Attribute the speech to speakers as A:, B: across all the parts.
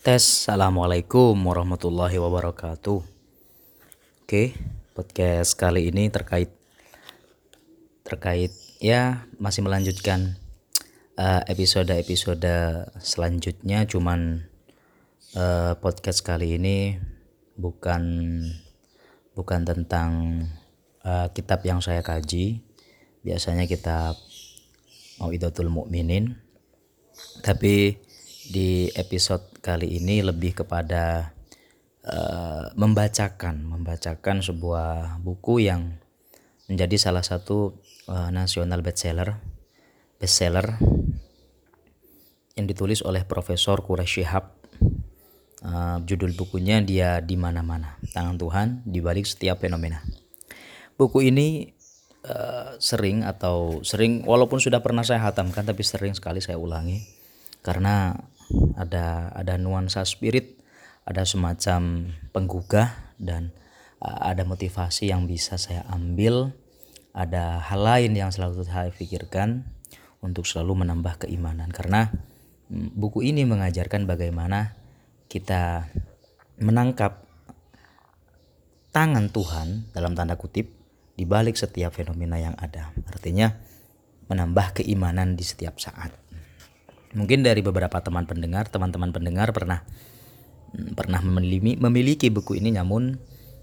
A: Tes, Assalamualaikum warahmatullahi wabarakatuh. Oke, podcast kali ini terkait Terkait, ya masih melanjutkan eh, episode-episode selanjutnya. Cuman uh, podcast kali ini bukan bukan tentang uh, kitab yang saya kaji. Biasanya kitab Mau'idatul Mukminin Tapi di episode kali ini lebih kepada uh, membacakan membacakan sebuah buku yang menjadi salah satu uh, nasional bestseller bestseller yang ditulis oleh Profesor Quraish Shihab uh, judul bukunya dia di mana-mana tangan Tuhan di balik setiap fenomena. Buku ini uh, sering atau sering walaupun sudah pernah saya hatamkan tapi sering sekali saya ulangi karena ada ada nuansa spirit, ada semacam penggugah dan uh, ada motivasi yang bisa saya ambil, ada hal lain yang selalu saya pikirkan untuk selalu menambah keimanan karena mm, buku ini mengajarkan bagaimana kita menangkap tangan Tuhan dalam tanda kutip di balik setiap fenomena yang ada. Artinya menambah keimanan di setiap saat mungkin dari beberapa teman pendengar, teman-teman pendengar pernah hmm, pernah memiliki, memiliki buku ini. Namun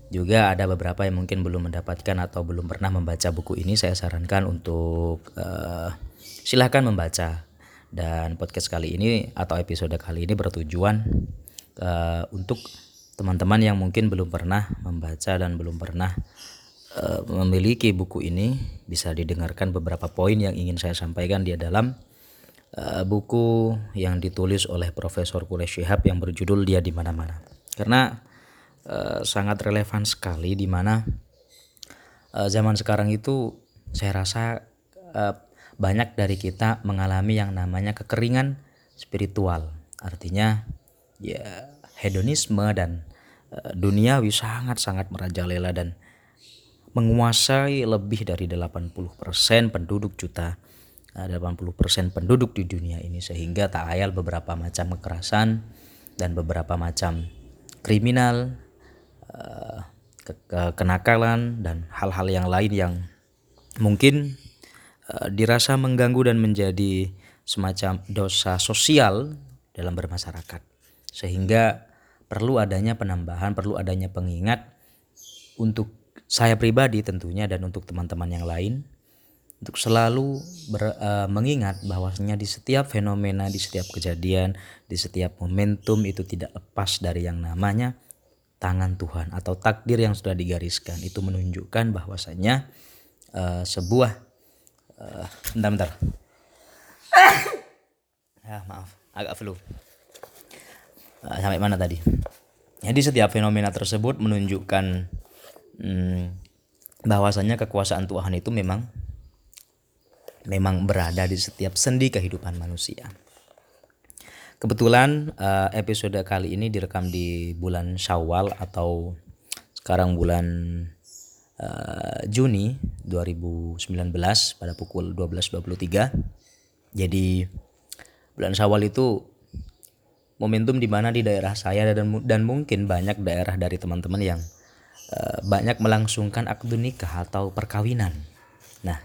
A: juga ada beberapa yang mungkin belum mendapatkan atau belum pernah membaca buku ini. Saya sarankan untuk uh, silahkan membaca. Dan podcast kali ini atau episode kali ini bertujuan uh, untuk teman-teman yang mungkin belum pernah membaca dan belum pernah uh, memiliki buku ini. Bisa didengarkan beberapa poin yang ingin saya sampaikan di dalam uh, buku yang ditulis oleh Profesor Quraish Shihab yang berjudul Dia di mana-mana. Karena uh, sangat relevan sekali di mana uh, zaman sekarang itu saya rasa uh, banyak dari kita mengalami yang namanya kekeringan spiritual. Artinya ya hedonisme dan uh, duniawi sangat-sangat merajalela dan menguasai lebih dari 80% penduduk juta 80% penduduk di dunia ini sehingga tak ayal beberapa macam kekerasan dan beberapa macam kriminal eh, kenakalan dan hal-hal yang lain yang mungkin eh, dirasa mengganggu dan menjadi semacam dosa sosial dalam bermasyarakat. Sehingga perlu adanya penambahan perlu adanya pengingat untuk saya pribadi tentunya dan untuk teman-teman yang lain untuk selalu ber, uh, mengingat bahwasanya di setiap fenomena, di setiap kejadian, di setiap momentum itu tidak lepas dari yang namanya tangan Tuhan atau takdir yang sudah digariskan. Itu menunjukkan bahwasanya uh, sebuah uh, bentar bentar. ya, maaf, agak flu. Uh, sampai mana tadi? Jadi setiap fenomena tersebut menunjukkan hmm, bahwasanya kekuasaan Tuhan itu memang memang berada di setiap sendi kehidupan manusia. Kebetulan uh, episode kali ini direkam di bulan Syawal atau sekarang bulan uh, Juni 2019 pada pukul 12.23. Jadi bulan Syawal itu momentum di mana di daerah saya dan dan mungkin banyak daerah dari teman-teman yang uh, banyak melangsungkan akad nikah atau perkawinan. Nah,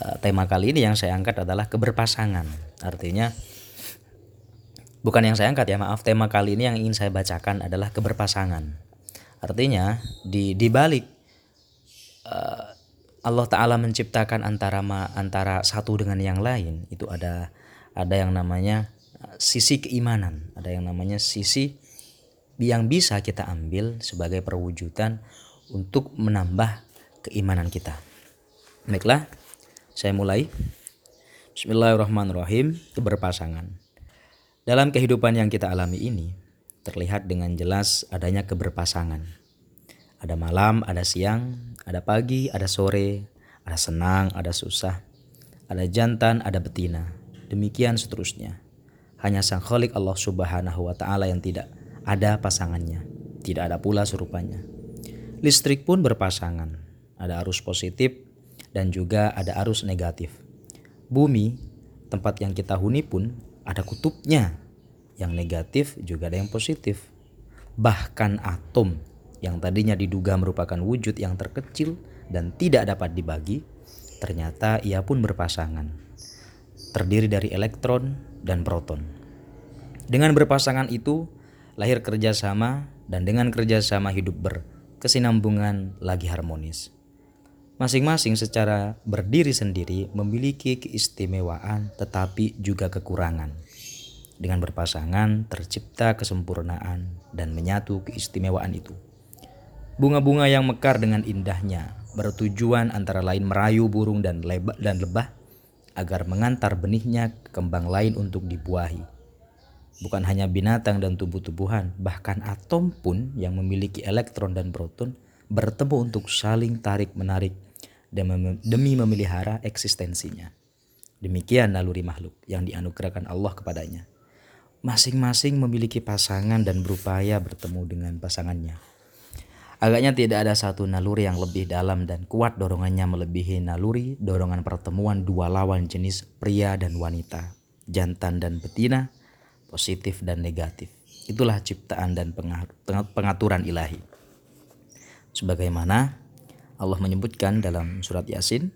A: Eh, tema kali ini yang saya angkat adalah keberpasangan. Artinya bukan yang saya angkat ya, maaf. Tema kali ini yang ingin saya bacakan adalah keberpasangan. Artinya di di balik uh, Allah taala menciptakan antara ma, antara satu dengan yang lain, itu ada ada yang namanya eh, sisi keimanan, ada yang namanya sisi yang bisa kita ambil sebagai perwujudan untuk menambah keimanan kita. Baiklah, saya mulai. Bismillahirrahmanirrahim, keberpasangan. Dalam kehidupan yang kita alami ini, terlihat dengan jelas adanya keberpasangan. Ada malam, ada siang, ada pagi, ada sore, ada senang, ada susah, ada jantan, ada betina. Demikian seterusnya. Hanya Sang Khalik Allah Subhanahu wa taala yang tidak ada pasangannya, tidak ada pula serupanya. Listrik pun berpasangan. Ada arus positif dan juga ada arus negatif. Bumi, tempat yang kita huni pun ada kutubnya yang negatif juga ada yang positif. Bahkan atom yang tadinya diduga merupakan wujud yang terkecil dan tidak dapat dibagi, ternyata ia pun berpasangan. Terdiri dari elektron dan proton. Dengan berpasangan itu, lahir kerjasama dan dengan kerjasama hidup berkesinambungan lagi harmonis. Masing-masing secara berdiri sendiri memiliki keistimewaan tetapi juga kekurangan. Dengan berpasangan tercipta kesempurnaan dan menyatu keistimewaan itu. Bunga-bunga yang mekar dengan indahnya bertujuan antara lain merayu burung dan lebah dan lebah agar mengantar benihnya ke kembang lain untuk dibuahi. Bukan hanya binatang dan tubuh-tubuhan, bahkan atom pun yang memiliki elektron dan proton bertemu untuk saling tarik-menarik demi memelihara eksistensinya. Demikian naluri makhluk yang dianugerahkan Allah kepadanya. Masing-masing memiliki pasangan dan berupaya bertemu dengan pasangannya. Agaknya tidak ada satu naluri yang lebih dalam dan kuat dorongannya melebihi naluri dorongan pertemuan dua lawan jenis pria dan wanita, jantan dan betina, positif dan negatif. Itulah ciptaan dan pengaturan ilahi. Sebagaimana Allah menyebutkan dalam surat Yasin,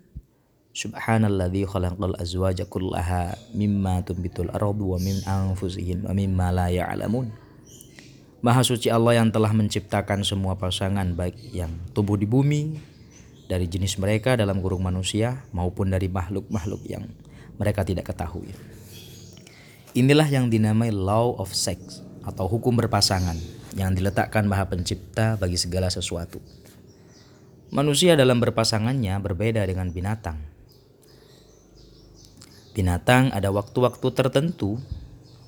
A: Subhanalladzi khalaqal azwaja kullaha mimma tumbitul ardu wa min anfusihim wa mimma la ya'lamun. Maha suci Allah yang telah menciptakan semua pasangan baik yang tumbuh di bumi dari jenis mereka dalam kurung manusia maupun dari makhluk-makhluk yang mereka tidak ketahui. Inilah yang dinamai law of sex atau hukum berpasangan yang diletakkan Maha Pencipta bagi segala sesuatu. Manusia dalam berpasangannya berbeda dengan binatang. Binatang ada waktu-waktu tertentu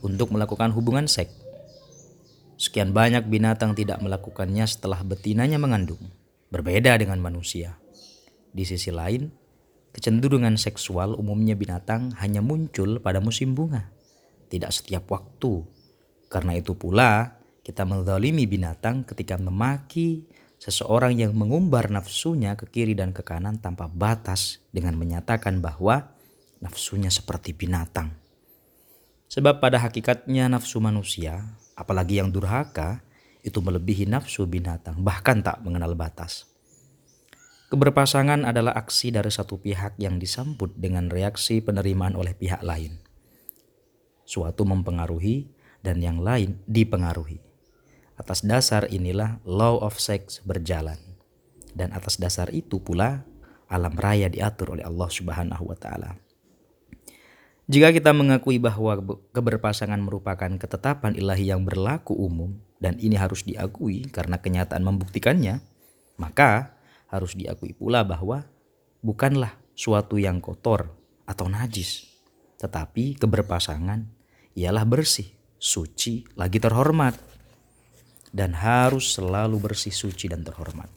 A: untuk melakukan hubungan seks. Sekian banyak binatang tidak melakukannya setelah betinanya mengandung, berbeda dengan manusia. Di sisi lain, kecenderungan seksual umumnya binatang hanya muncul pada musim bunga, tidak setiap waktu. Karena itu pula, kita menzalimi binatang ketika memaki seseorang yang mengumbar nafsunya ke kiri dan ke kanan tanpa batas dengan menyatakan bahwa nafsunya seperti binatang. Sebab pada hakikatnya nafsu manusia, apalagi yang durhaka, itu melebihi nafsu binatang, bahkan tak mengenal batas. Keberpasangan adalah aksi dari satu pihak yang disambut dengan reaksi penerimaan oleh pihak lain. Suatu mempengaruhi dan yang lain dipengaruhi. Atas dasar inilah law of sex berjalan. Dan atas dasar itu pula alam raya diatur oleh Allah Subhanahu wa taala. Jika kita mengakui bahwa keberpasangan merupakan ketetapan ilahi yang berlaku umum dan ini harus diakui karena kenyataan membuktikannya, maka harus diakui pula bahwa bukanlah suatu yang kotor atau najis, tetapi keberpasangan ialah bersih, suci, lagi terhormat dan harus selalu bersih suci dan terhormat.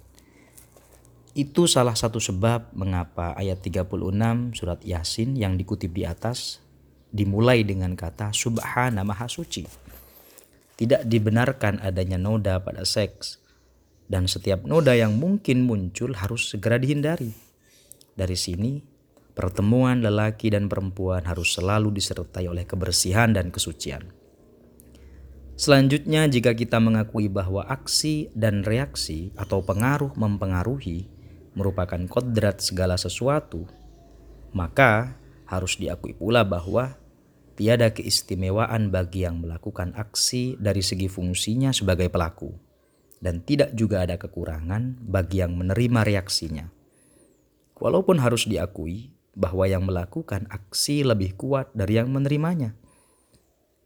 A: Itu salah satu sebab mengapa ayat 36 surat Yasin yang dikutip di atas dimulai dengan kata subhana maha suci. Tidak dibenarkan adanya noda pada seks dan setiap noda yang mungkin muncul harus segera dihindari. Dari sini pertemuan lelaki dan perempuan harus selalu disertai oleh kebersihan dan kesucian. Selanjutnya, jika kita mengakui bahwa aksi dan reaksi atau pengaruh mempengaruhi merupakan kodrat segala sesuatu, maka harus diakui pula bahwa tiada keistimewaan bagi yang melakukan aksi dari segi fungsinya sebagai pelaku, dan tidak juga ada kekurangan bagi yang menerima reaksinya. Walaupun harus diakui bahwa yang melakukan aksi lebih kuat dari yang menerimanya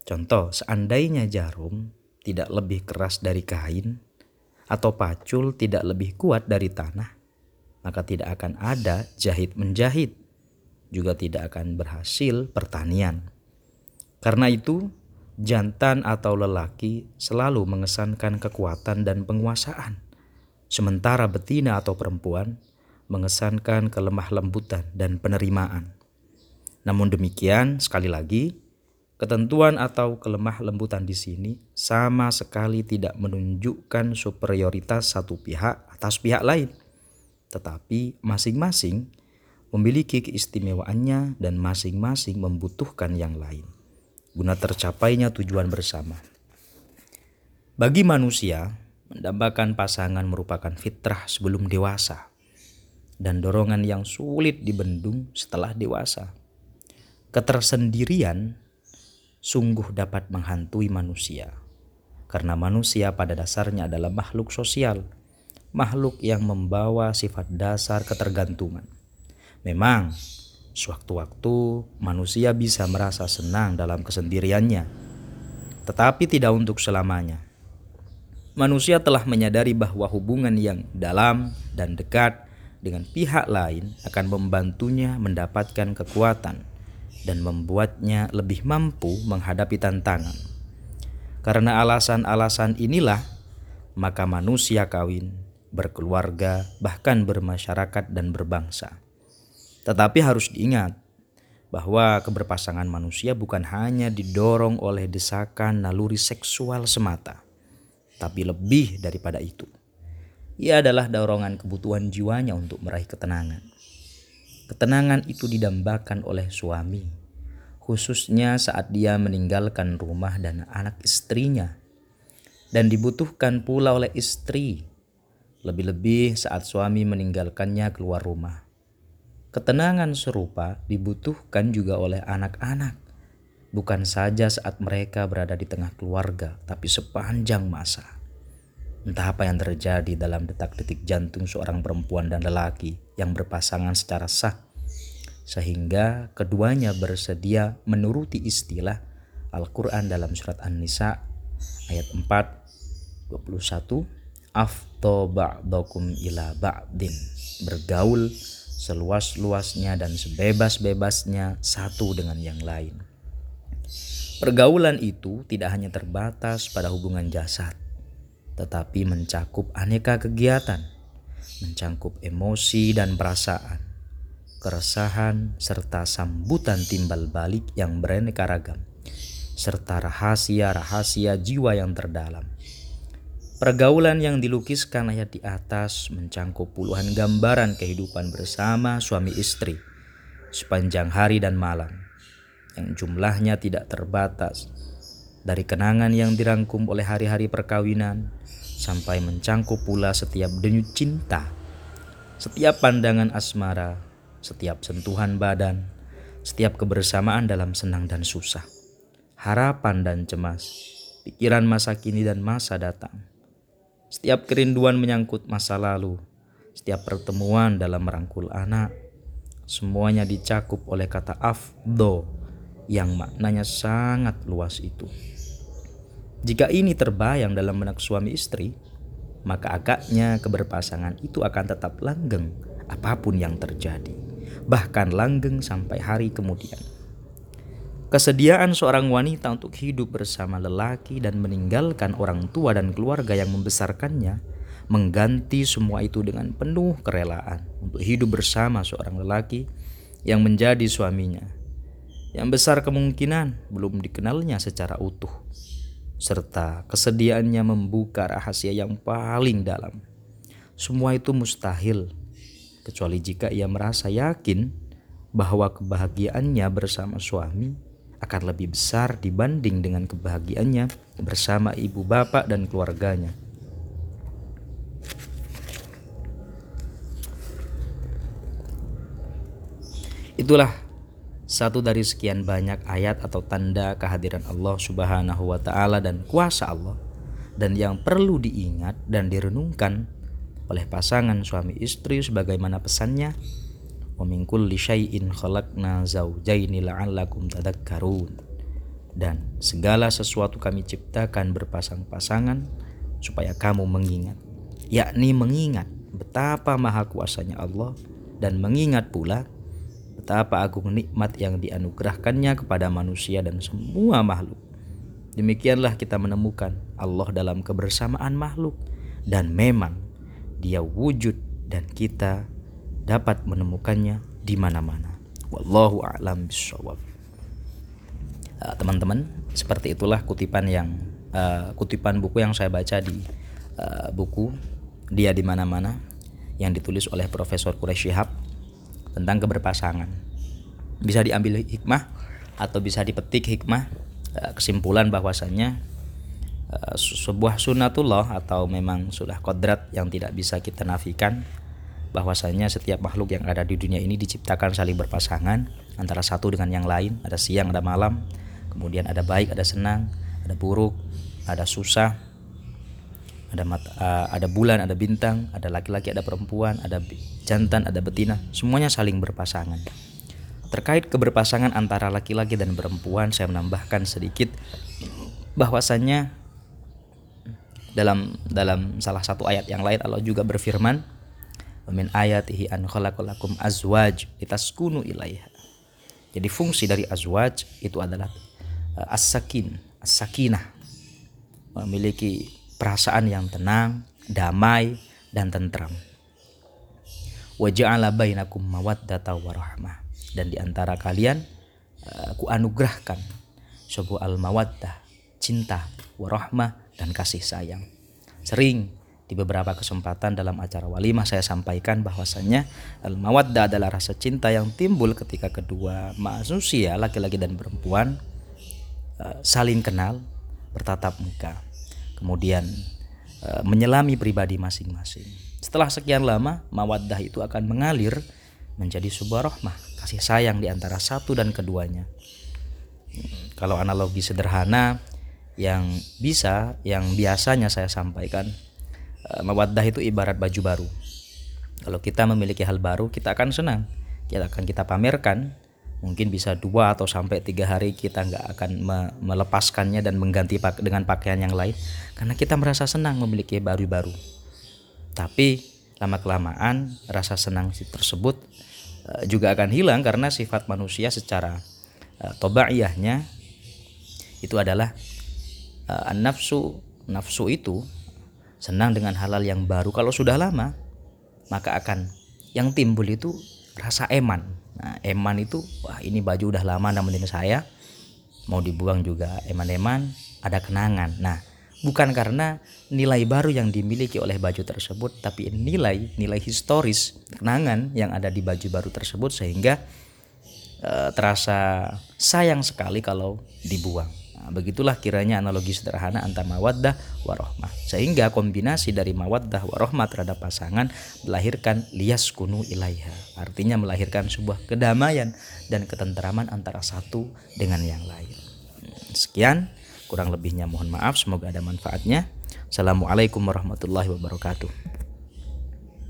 A: Contoh, seandainya jarum tidak lebih keras dari kain atau pacul tidak lebih kuat dari tanah, maka tidak akan ada jahit menjahit, juga tidak akan berhasil pertanian. Karena itu, jantan atau lelaki selalu mengesankan kekuatan dan penguasaan, sementara betina atau perempuan mengesankan kelemah lembutan dan penerimaan. Namun demikian, sekali lagi, Ketentuan atau kelemah lembutan di sini sama sekali tidak menunjukkan superioritas satu pihak atas pihak lain, tetapi masing-masing memiliki keistimewaannya dan masing-masing membutuhkan yang lain. guna tercapainya tujuan bersama. Bagi manusia, mendambakan pasangan merupakan fitrah sebelum dewasa dan dorongan yang sulit dibendung setelah dewasa. Ketersendirian sungguh dapat menghantui manusia, karena manusia pada dasarnya adalah makhluk sosial, makhluk yang membawa sifat dasar ketergantungan. Memang, sewaktu-waktu manusia bisa merasa senang dalam kesendiriannya, tetapi tidak untuk selamanya. Manusia telah menyadari bahwa hubungan yang dalam dan dekat dengan pihak lain akan membantunya mendapatkan kekuatan dan membuatnya lebih mampu menghadapi tantangan. Karena alasan-alasan inilah, maka manusia kawin, berkeluarga, bahkan bermasyarakat dan berbangsa. Tetapi harus diingat bahwa keberpasangan manusia bukan hanya didorong oleh desakan naluri seksual semata, tapi lebih daripada itu. Ia adalah dorongan kebutuhan jiwanya untuk meraih ketenangan. Ketenangan itu didambakan oleh suami, khususnya saat dia meninggalkan rumah dan anak istrinya, dan dibutuhkan pula oleh istri, lebih-lebih saat suami meninggalkannya keluar rumah. Ketenangan serupa dibutuhkan juga oleh anak-anak, bukan saja saat mereka berada di tengah keluarga, tapi sepanjang masa. Entah apa yang terjadi dalam detak-detik jantung seorang perempuan dan lelaki yang berpasangan secara sah, sehingga keduanya bersedia menuruti istilah Al-Quran dalam surat An-Nisa ayat 4, 21, Afto ba'dokum ila ba'din, bergaul seluas-luasnya dan sebebas-bebasnya satu dengan yang lain. Pergaulan itu tidak hanya terbatas pada hubungan jasad, tetapi mencakup aneka kegiatan, mencangkup emosi dan perasaan, keresahan, serta sambutan timbal balik yang beraneka ragam, serta rahasia-rahasia jiwa yang terdalam. Pergaulan yang dilukiskan ayat di atas mencangkup puluhan gambaran kehidupan bersama suami istri sepanjang hari dan malam, yang jumlahnya tidak terbatas dari kenangan yang dirangkum oleh hari-hari perkawinan sampai mencangkup pula setiap denyut cinta, setiap pandangan asmara, setiap sentuhan badan, setiap kebersamaan dalam senang dan susah, harapan dan cemas, pikiran masa kini dan masa datang. Setiap kerinduan menyangkut masa lalu, setiap pertemuan dalam merangkul anak, semuanya dicakup oleh kata afdo yang maknanya sangat luas itu. Jika ini terbayang dalam benak suami istri, maka agaknya keberpasangan itu akan tetap langgeng apa pun yang terjadi, bahkan langgeng sampai hari kemudian. Kesediaan seorang wanita untuk hidup bersama lelaki dan meninggalkan orang tua dan keluarga yang membesarkannya mengganti semua itu dengan penuh kerelaan untuk hidup bersama seorang lelaki yang menjadi suaminya. Yang besar kemungkinan belum dikenalnya secara utuh serta kesediaannya membuka rahasia yang paling dalam. Semua itu mustahil, kecuali jika ia merasa yakin bahwa kebahagiaannya bersama suami akan lebih besar dibanding dengan kebahagiaannya bersama ibu bapak dan keluarganya. Itulah satu dari sekian banyak ayat atau tanda kehadiran Allah Subhanahu wa taala dan kuasa Allah dan yang perlu diingat dan direnungkan oleh pasangan suami istri sebagaimana pesannya wa min syai'in khalaqna zawjaini la'allakum dan segala sesuatu kami ciptakan berpasang-pasangan supaya kamu mengingat yakni mengingat betapa maha kuasanya Allah dan mengingat pula betapa agung nikmat yang dianugerahkannya kepada manusia dan semua makhluk. Demikianlah kita menemukan Allah dalam kebersamaan makhluk dan memang dia wujud dan kita dapat menemukannya di mana-mana. Wallahu a'lam bishawab. Uh, teman-teman, seperti itulah kutipan yang uh, kutipan buku yang saya baca di uh, buku Dia di mana-mana yang ditulis oleh Profesor Quraish Shihab tentang keberpasangan. Bisa diambil hikmah atau bisa dipetik hikmah uh, kesimpulan bahwasannya uh, sebuah sunatullah atau memang sudah kodrat yang tidak bisa kita nafikan bahwasanya setiap makhluk yang ada di dunia ini diciptakan saling berpasangan antara satu dengan yang lain ada siang ada malam kemudian ada baik ada senang ada buruk ada susah ada mata, uh, ada bulan, ada bintang, ada laki-laki, ada perempuan, ada jantan, ada betina, semuanya saling berpasangan. Terkait keberpasangan antara laki-laki dan perempuan, saya menambahkan sedikit bahwasannya dalam dalam salah satu ayat yang lain Allah juga berfirman, "Min ayatihi an khalaqalakum azwaj litaskunu ilaiha." Jadi fungsi dari azwaj itu adalah uh, as-sakin, as-sakinah. Memiliki perasaan yang tenang, damai, dan tentram. Wa ja'ala bainakum mawaddata warahmah. Dan di antara kalian eh, aku anugerahkan sebuah al-mawaddah, cinta, warahmah, dan kasih sayang. Sering di beberapa kesempatan dalam acara walimah saya sampaikan bahwasanya al-mawaddah adalah rasa cinta yang timbul ketika kedua manusia laki-laki dan perempuan eh, saling kenal, bertatap muka kemudian e, menyelami pribadi masing-masing. Setelah sekian lama, mawaddah itu akan mengalir menjadi sebuah rahmah, kasih sayang di antara satu dan keduanya. Kalau analogi sederhana yang bisa, yang biasanya saya sampaikan, e, mawaddah itu ibarat baju baru. Kalau kita memiliki hal baru, kita akan senang. Kita akan kita pamerkan mungkin bisa dua atau sampai tiga hari kita nggak akan me melepaskannya dan mengganti pak dengan pakaian yang lain. Karena kita merasa senang memiliki baru-baru tapi lama kelamaan rasa senang tersebut uh, juga akan hilang karena sifat manusia secara uh, tobaiyahnya itu adalah uh, nafsu nafsu itu senang dengan halal yang baru. Kalau sudah lama maka akan yang timbul itu rasa eman Nah, eman itu wah ini baju udah lama nemenin saya. Mau dibuang juga eman-eman, ada kenangan. Nah, bukan karena nilai baru yang dimiliki oleh baju tersebut, tapi nilai nilai historis kenangan yang ada di baju baru tersebut sehingga e, terasa sayang sekali kalau dibuang. Nah, begitulah kiranya analogi sederhana antara mawaddah warohmah. Sehingga kombinasi dari mawaddah warohmah terhadap pasangan melahirkan lias kunu ilaiha. Artinya melahirkan sebuah kedamaian dan ketenteraman antara satu dengan yang lain. Sekian, kurang lebihnya mohon maaf. Semoga ada manfaatnya. Assalamualaikum warahmatullahi wabarakatuh.